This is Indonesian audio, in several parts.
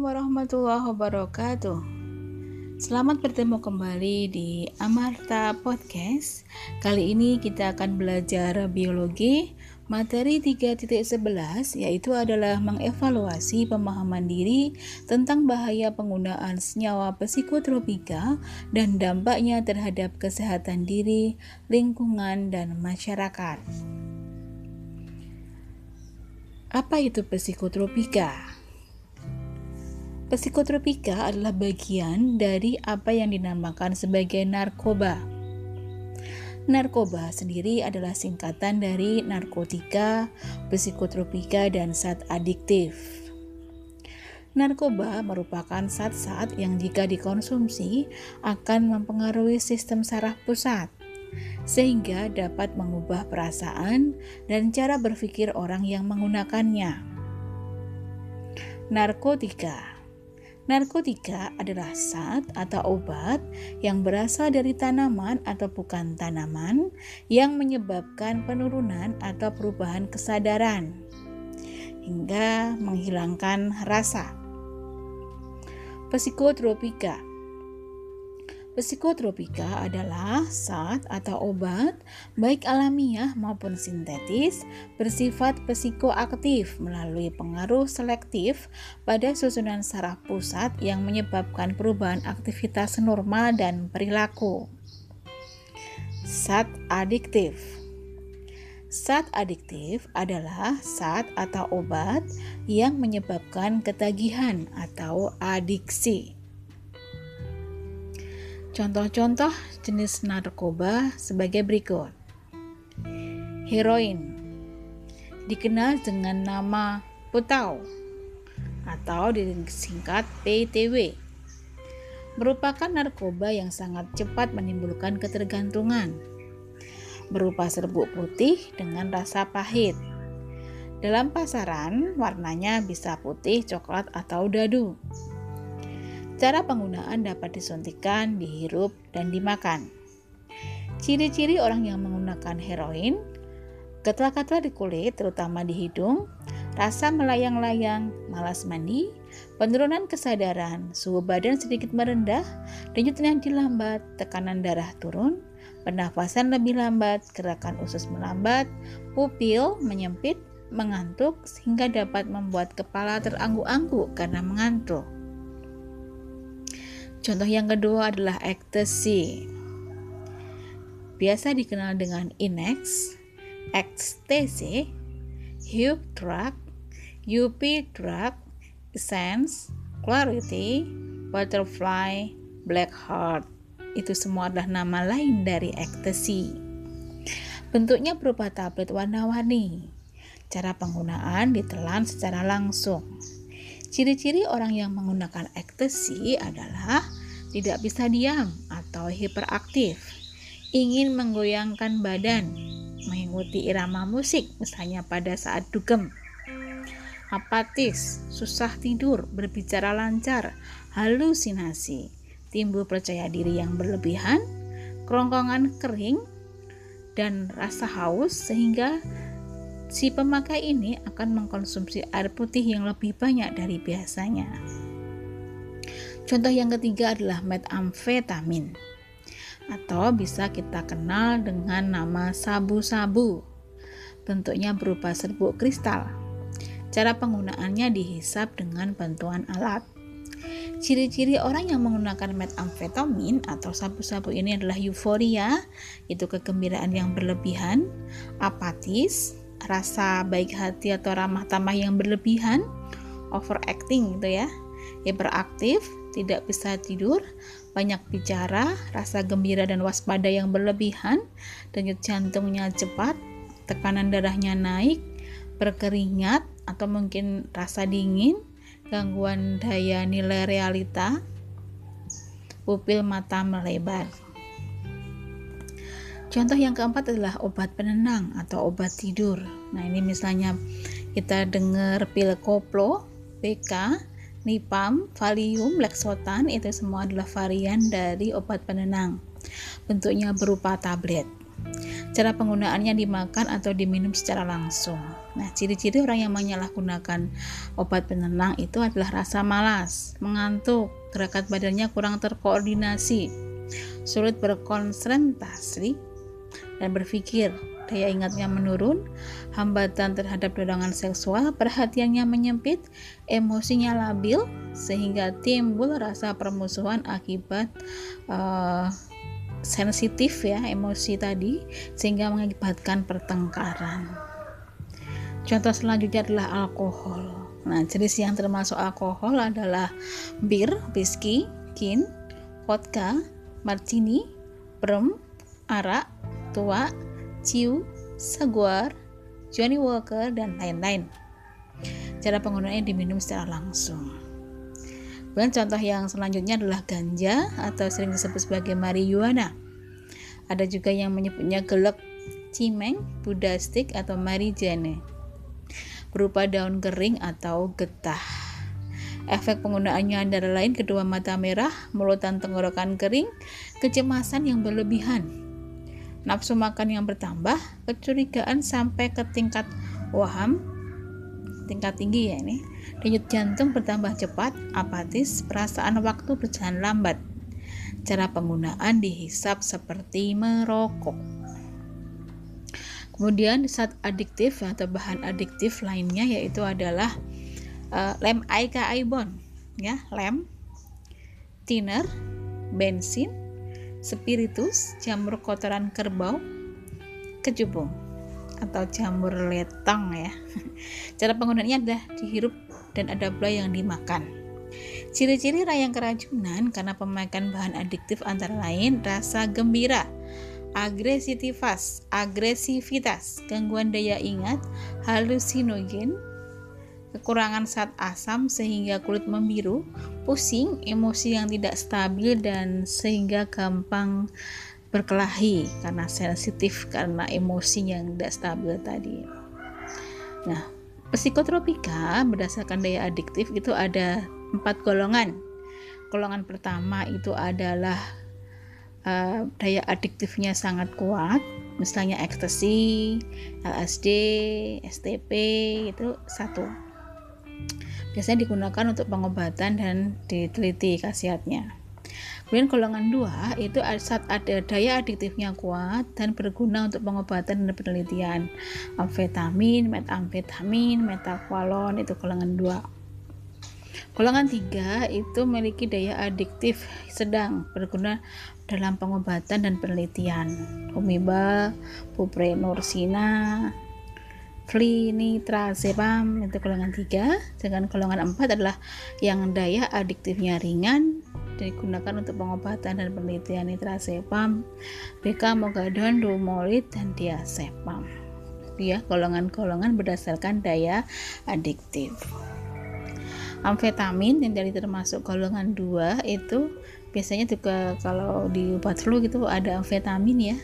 Assalamualaikum warahmatullahi wabarakatuh. Selamat bertemu kembali di Amarta Podcast. Kali ini kita akan belajar biologi materi 3.11 yaitu adalah mengevaluasi pemahaman diri tentang bahaya penggunaan senyawa psikotropika dan dampaknya terhadap kesehatan diri, lingkungan, dan masyarakat. Apa itu psikotropika? Psikotropika adalah bagian dari apa yang dinamakan sebagai narkoba. Narkoba sendiri adalah singkatan dari narkotika, psikotropika, dan zat adiktif. Narkoba merupakan zat-zat yang jika dikonsumsi akan mempengaruhi sistem saraf pusat, sehingga dapat mengubah perasaan dan cara berpikir orang yang menggunakannya. Narkotika Narkotika adalah zat atau obat yang berasal dari tanaman atau bukan tanaman yang menyebabkan penurunan atau perubahan kesadaran hingga menghilangkan rasa. Psikotropika Psikotropika adalah zat atau obat baik alamiah maupun sintetis bersifat psikoaktif melalui pengaruh selektif pada susunan saraf pusat yang menyebabkan perubahan aktivitas normal dan perilaku. Zat adiktif Zat adiktif adalah zat atau obat yang menyebabkan ketagihan atau adiksi. Contoh-contoh jenis narkoba sebagai berikut. Heroin dikenal dengan nama putau atau disingkat PTW merupakan narkoba yang sangat cepat menimbulkan ketergantungan berupa serbuk putih dengan rasa pahit. Dalam pasaran, warnanya bisa putih, coklat, atau dadu. Cara penggunaan dapat disuntikan, dihirup, dan dimakan. Ciri-ciri orang yang menggunakan heroin, gatal-gatal di kulit, terutama di hidung, rasa melayang-layang, malas mandi, penurunan kesadaran, suhu badan sedikit merendah, denyut nadi lambat, tekanan darah turun, pernafasan lebih lambat, gerakan usus melambat, pupil menyempit, mengantuk, sehingga dapat membuat kepala terangguk-angguk karena mengantuk. Contoh yang kedua adalah ecstasy. Biasa dikenal dengan Inex, ecstasy, Hugh drug, UP drug, Essence, Clarity, Butterfly, Black Heart. Itu semua adalah nama lain dari ecstasy. Bentuknya berupa tablet warna-warni. Cara penggunaan ditelan secara langsung. Ciri-ciri orang yang menggunakan ecstasy adalah tidak bisa diam atau hiperaktif, ingin menggoyangkan badan, mengikuti irama musik misalnya pada saat dugem, apatis, susah tidur, berbicara lancar, halusinasi, timbul percaya diri yang berlebihan, kerongkongan kering, dan rasa haus sehingga si pemakai ini akan mengkonsumsi air putih yang lebih banyak dari biasanya. Contoh yang ketiga adalah metamfetamin atau bisa kita kenal dengan nama sabu-sabu. Bentuknya berupa serbuk kristal. Cara penggunaannya dihisap dengan bantuan alat. Ciri-ciri orang yang menggunakan metamfetamin atau sabu-sabu ini adalah euforia, itu kegembiraan yang berlebihan, apatis, rasa baik hati atau ramah tamah yang berlebihan, overacting gitu ya, hiperaktif, tidak bisa tidur, banyak bicara, rasa gembira dan waspada yang berlebihan, denyut jantungnya cepat, tekanan darahnya naik, berkeringat atau mungkin rasa dingin, gangguan daya nilai realita, pupil mata melebar. Contoh yang keempat adalah obat penenang atau obat tidur. Nah, ini misalnya kita dengar pil koplo, PK, Nipam, Valium, Lexotan itu semua adalah varian dari obat penenang. Bentuknya berupa tablet. Cara penggunaannya dimakan atau diminum secara langsung. Nah, ciri-ciri orang yang menyalahgunakan obat penenang itu adalah rasa malas, mengantuk, gerakan badannya kurang terkoordinasi, sulit berkonsentrasi, dan berpikir, daya ingatnya menurun, hambatan terhadap dorongan seksual, perhatiannya menyempit, emosinya labil, sehingga timbul rasa permusuhan akibat uh, sensitif ya emosi tadi sehingga mengakibatkan pertengkaran. Contoh selanjutnya adalah alkohol. Nah, jenis yang termasuk alkohol adalah bir, whisky, gin, vodka, martini, rum, arak, tua, ciu, saguar, Johnny Walker, dan lain-lain. Cara penggunaannya diminum secara langsung. Kemudian contoh yang selanjutnya adalah ganja atau sering disebut sebagai marijuana. Ada juga yang menyebutnya gelek cimeng, budastik atau marijane berupa daun kering atau getah. Efek penggunaannya antara lain kedua mata merah, mulut dan tenggorokan kering, kecemasan yang berlebihan, nafsu makan yang bertambah, kecurigaan sampai ke tingkat waham, tingkat tinggi ya ini, denyut jantung bertambah cepat, apatis, perasaan waktu berjalan lambat. Cara penggunaan dihisap seperti merokok. Kemudian zat adiktif atau bahan adiktif lainnya yaitu adalah uh, lem bond, ya, lem, thinner, bensin, spiritus, jamur kotoran kerbau, kecubung atau jamur letong ya. Cara penggunaannya adalah dihirup dan ada pula yang dimakan. Ciri-ciri rayang keracunan karena pemakaian bahan adiktif antara lain rasa gembira, agresivitas, agresivitas, gangguan daya ingat, halusinogen, kekurangan zat asam sehingga kulit membiru, pusing, emosi yang tidak stabil dan sehingga gampang berkelahi karena sensitif karena emosi yang tidak stabil tadi. Nah, psikotropika berdasarkan daya adiktif itu ada empat golongan. Golongan pertama itu adalah uh, daya adiktifnya sangat kuat, misalnya ekstasi, LSD, STP itu satu. Biasanya digunakan untuk pengobatan dan diteliti khasiatnya. Kemudian golongan dua itu saat ada daya adiktifnya kuat dan berguna untuk pengobatan dan penelitian. Amfetamin, metamfetamin, metaqualon itu golongan dua. Golongan tiga itu memiliki daya adiktif sedang berguna dalam pengobatan dan penelitian. Umiba, buprenursina, Flinitrasepam itu golongan 3 dengan golongan 4 adalah yang daya adiktifnya ringan digunakan untuk pengobatan dan penelitian nitrazepam, bekamogadon, dumolit, dan diazepam. Ya, golongan-golongan berdasarkan daya adiktif. Amfetamin yang dari termasuk golongan 2 itu biasanya juga kalau di obat flu gitu ada amfetamin ya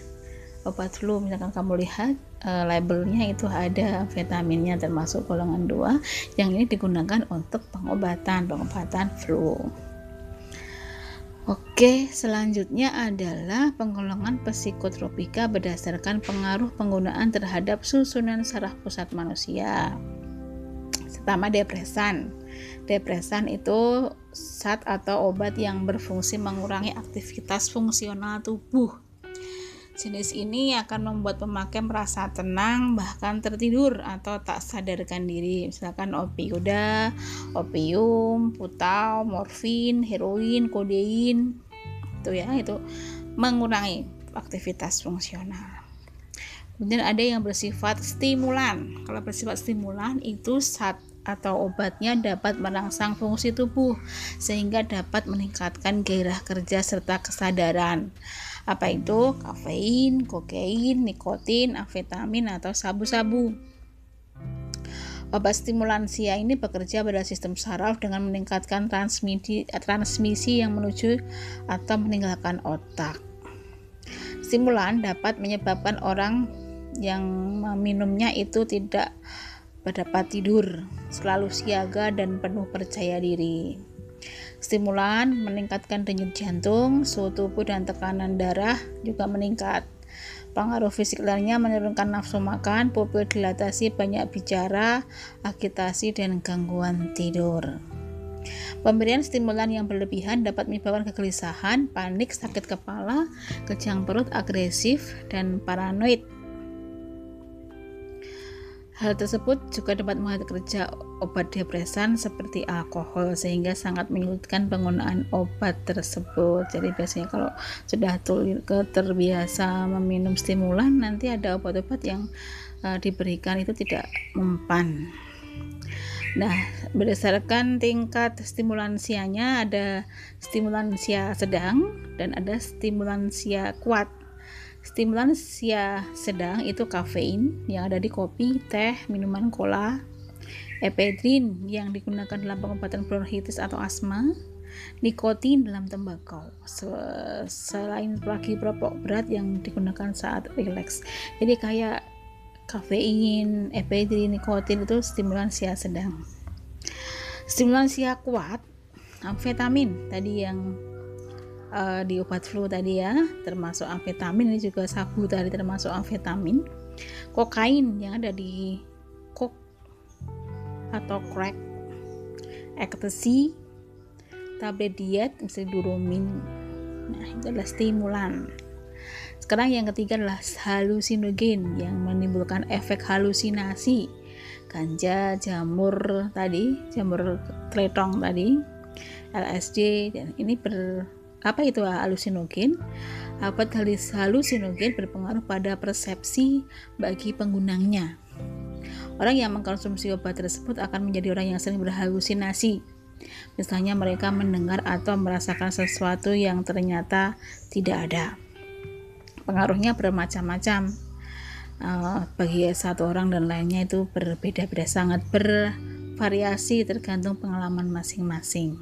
obat flu misalkan kamu lihat uh, labelnya itu ada vitaminnya termasuk golongan 2 yang ini digunakan untuk pengobatan pengobatan flu Oke, selanjutnya adalah penggolongan psikotropika berdasarkan pengaruh penggunaan terhadap susunan saraf pusat manusia. Pertama depresan. Depresan itu zat atau obat yang berfungsi mengurangi aktivitas fungsional tubuh Jenis ini akan membuat pemakai merasa tenang bahkan tertidur atau tak sadarkan diri. Misalkan opioida, opium, putau, morfin, heroin, kodein. Itu ya, itu mengurangi aktivitas fungsional. Kemudian ada yang bersifat stimulan. Kalau bersifat stimulan itu saat atau obatnya dapat merangsang fungsi tubuh sehingga dapat meningkatkan gairah kerja serta kesadaran. Apa itu? Kafein, kokain, nikotin, amfetamin atau sabu-sabu. Obat stimulansia ini bekerja pada sistem saraf dengan meningkatkan transmisi, transmisi yang menuju atau meninggalkan otak. Stimulan dapat menyebabkan orang yang meminumnya itu tidak dapat tidur, selalu siaga dan penuh percaya diri. Stimulan meningkatkan denyut jantung, suhu tubuh dan tekanan darah juga meningkat. Pengaruh fisik lainnya menurunkan nafsu makan, pupil dilatasi, banyak bicara, agitasi, dan gangguan tidur. Pemberian stimulan yang berlebihan dapat menyebabkan kegelisahan, panik, sakit kepala, kejang perut, agresif, dan paranoid. Hal tersebut juga dapat menghambat kerja obat depresan seperti alkohol sehingga sangat menyulitkan penggunaan obat tersebut. Jadi biasanya kalau sudah terbiasa meminum stimulan nanti ada obat-obat yang uh, diberikan itu tidak mempan. Nah, berdasarkan tingkat stimulansianya ada stimulansia sedang dan ada stimulansia kuat. Stimulansia sedang itu kafein yang ada di kopi, teh, minuman cola, epedrin yang digunakan dalam pengobatan bronkitis atau asma, nikotin dalam tembakau, selain lagi perokok berat yang digunakan saat rileks. Jadi kayak kafein, epedrin, nikotin itu stimulansia sedang. Stimulansia kuat, amfetamin tadi yang uh, di obat flu tadi ya termasuk amfetamin ini juga sabu tadi termasuk amfetamin. Kokain yang ada di kok atau crack ecstasy tablet diet misalnya duromin nah itu adalah stimulan. Sekarang yang ketiga adalah halusinogen yang menimbulkan efek halusinasi. Ganja jamur tadi jamur teletong tadi LSD dan ini ber apa itu halusinogen? Obat halusinogen berpengaruh pada persepsi bagi penggunanya. Orang yang mengkonsumsi obat tersebut akan menjadi orang yang sering berhalusinasi. Misalnya mereka mendengar atau merasakan sesuatu yang ternyata tidak ada. Pengaruhnya bermacam-macam. Uh, bagi satu orang dan lainnya itu berbeda-beda sangat bervariasi tergantung pengalaman masing-masing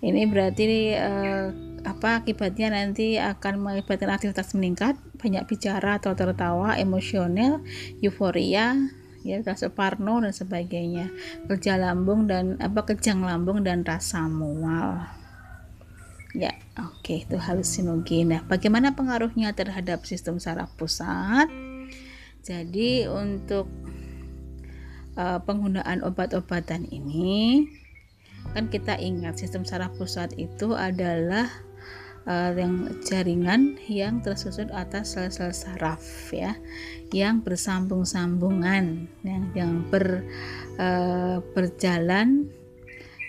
ini berarti uh, apa akibatnya nanti akan mengakibatkan aktivitas meningkat banyak bicara atau tertawa emosional euforia ya rasa parno dan sebagainya. Kerja lambung dan apa kejang lambung dan rasa mual. Ya oke okay, itu halusinogen nah bagaimana pengaruhnya terhadap sistem saraf pusat? Jadi untuk uh, penggunaan obat-obatan ini kan kita ingat sistem saraf pusat itu adalah uh, yang jaringan yang tersusun atas sel-sel saraf ya. Yang bersambung-sambungan yang yang ber uh, berjalan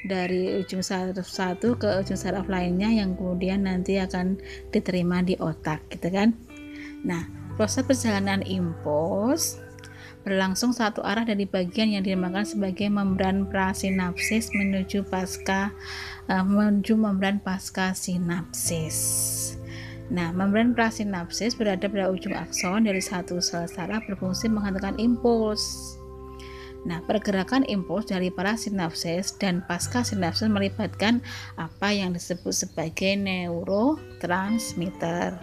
dari ujung saraf satu ke ujung saraf lainnya yang kemudian nanti akan diterima di otak gitu kan. Nah proses perjalanan impuls berlangsung satu arah dari bagian yang dinamakan sebagai membran prasinapsis menuju pasca uh, menuju membran pasca sinapsis. Nah, membran prasinapsis berada pada ujung akson dari satu sel saraf berfungsi menghantarkan impuls. Nah, pergerakan impuls dari para sinapsis dan pasca sinapsis melibatkan apa yang disebut sebagai neurotransmitter.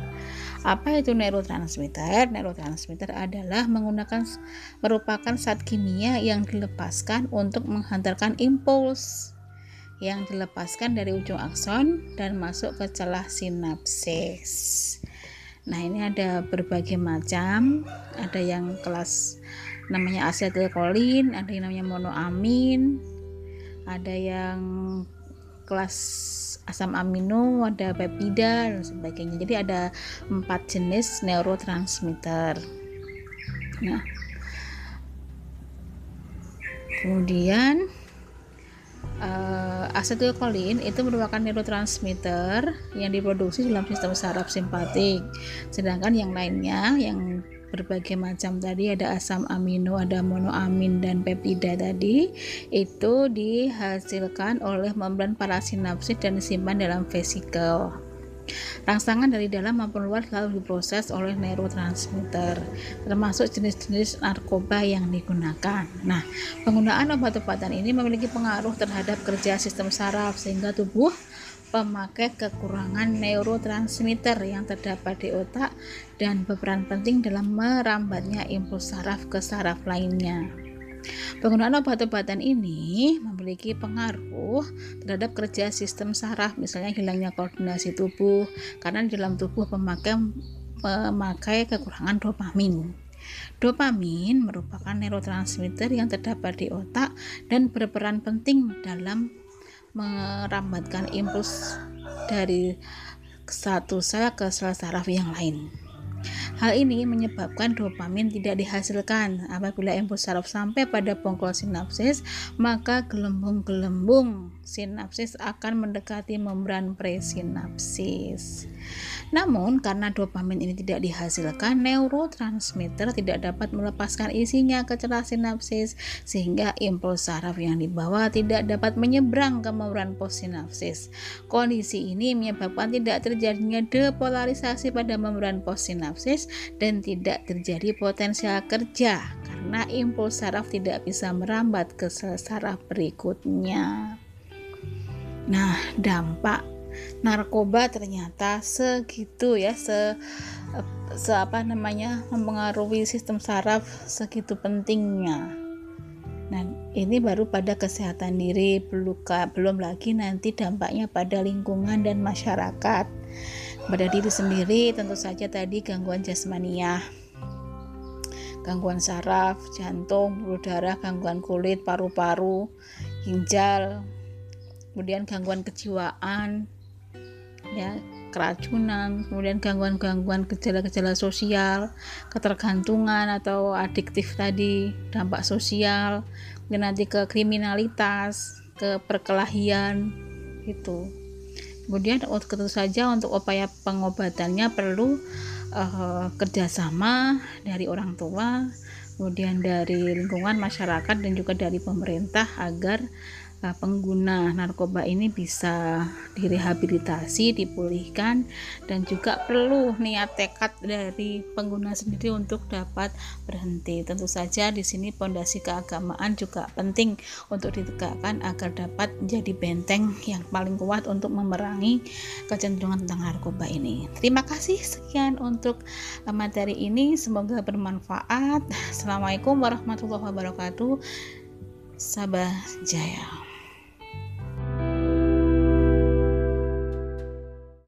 Apa itu neurotransmitter? Neurotransmitter adalah menggunakan merupakan zat kimia yang dilepaskan untuk menghantarkan impuls yang dilepaskan dari ujung akson dan masuk ke celah sinapsis. Nah, ini ada berbagai macam, ada yang kelas namanya asetilkolin, ada yang namanya monoamin, ada yang kelas asam amino, ada peptida dan sebagainya. Jadi ada empat jenis neurotransmitter. Nah, kemudian uh, asetilkolin itu merupakan neurotransmitter yang diproduksi dalam sistem saraf simpatik. Sedangkan yang lainnya yang berbagai macam tadi ada asam amino, ada monoamin dan peptida tadi itu dihasilkan oleh membran parasinapsis dan disimpan dalam vesikel. Rangsangan dari dalam maupun luar selalu diproses oleh neurotransmitter, termasuk jenis-jenis narkoba yang digunakan. Nah, penggunaan obat-obatan ini memiliki pengaruh terhadap kerja sistem saraf sehingga tubuh pemakai kekurangan neurotransmitter yang terdapat di otak dan berperan penting dalam merambatnya impuls saraf ke saraf lainnya. Penggunaan obat-obatan ini memiliki pengaruh terhadap kerja sistem saraf, misalnya hilangnya koordinasi tubuh, karena di dalam tubuh pemakai memakai kekurangan dopamin. Dopamin merupakan neurotransmitter yang terdapat di otak dan berperan penting dalam merambatkan impuls dari satu sel ke sel saraf yang lain. Hal ini menyebabkan dopamin tidak dihasilkan. Apabila impuls saraf sampai pada bongkol sinapsis, maka gelembung-gelembung sinapsis akan mendekati membran presinapsis. Namun, karena dopamin ini tidak dihasilkan, neurotransmitter tidak dapat melepaskan isinya ke celah sinapsis, sehingga impuls saraf yang dibawa tidak dapat menyeberang ke membran postsinapsis. Kondisi ini menyebabkan tidak terjadinya depolarisasi pada membran postsinapsis dan tidak terjadi potensial kerja karena impuls saraf tidak bisa merambat ke sel saraf berikutnya. Nah, dampak narkoba ternyata segitu ya se, se apa namanya mempengaruhi sistem saraf segitu pentingnya. Nah, ini baru pada kesehatan diri, belum lagi nanti dampaknya pada lingkungan dan masyarakat. Pada diri sendiri tentu saja tadi gangguan jasmania, gangguan saraf, jantung, pembuluh darah, gangguan kulit, paru-paru, ginjal, kemudian gangguan kejiwaan, ya keracunan, kemudian gangguan-gangguan gejala-gejala sosial, ketergantungan atau adiktif tadi, dampak sosial, kemudian nanti ke kriminalitas, ke perkelahian, itu kemudian tentu saja untuk upaya pengobatannya perlu uh, kerjasama dari orang tua kemudian dari lingkungan masyarakat dan juga dari pemerintah agar uh, pengguna narkoba ini bisa direhabilitasi, dipulihkan dan juga perlu niat tekad dari pengguna sendiri untuk dapat berhenti. Tentu saja di sini pondasi keagamaan juga penting untuk ditegakkan agar dapat menjadi benteng yang paling kuat untuk memerangi kecenderungan tentang narkoba ini. Terima kasih sekian untuk materi ini, semoga bermanfaat. Assalamualaikum warahmatullahi wabarakatuh. Sabah Jaya.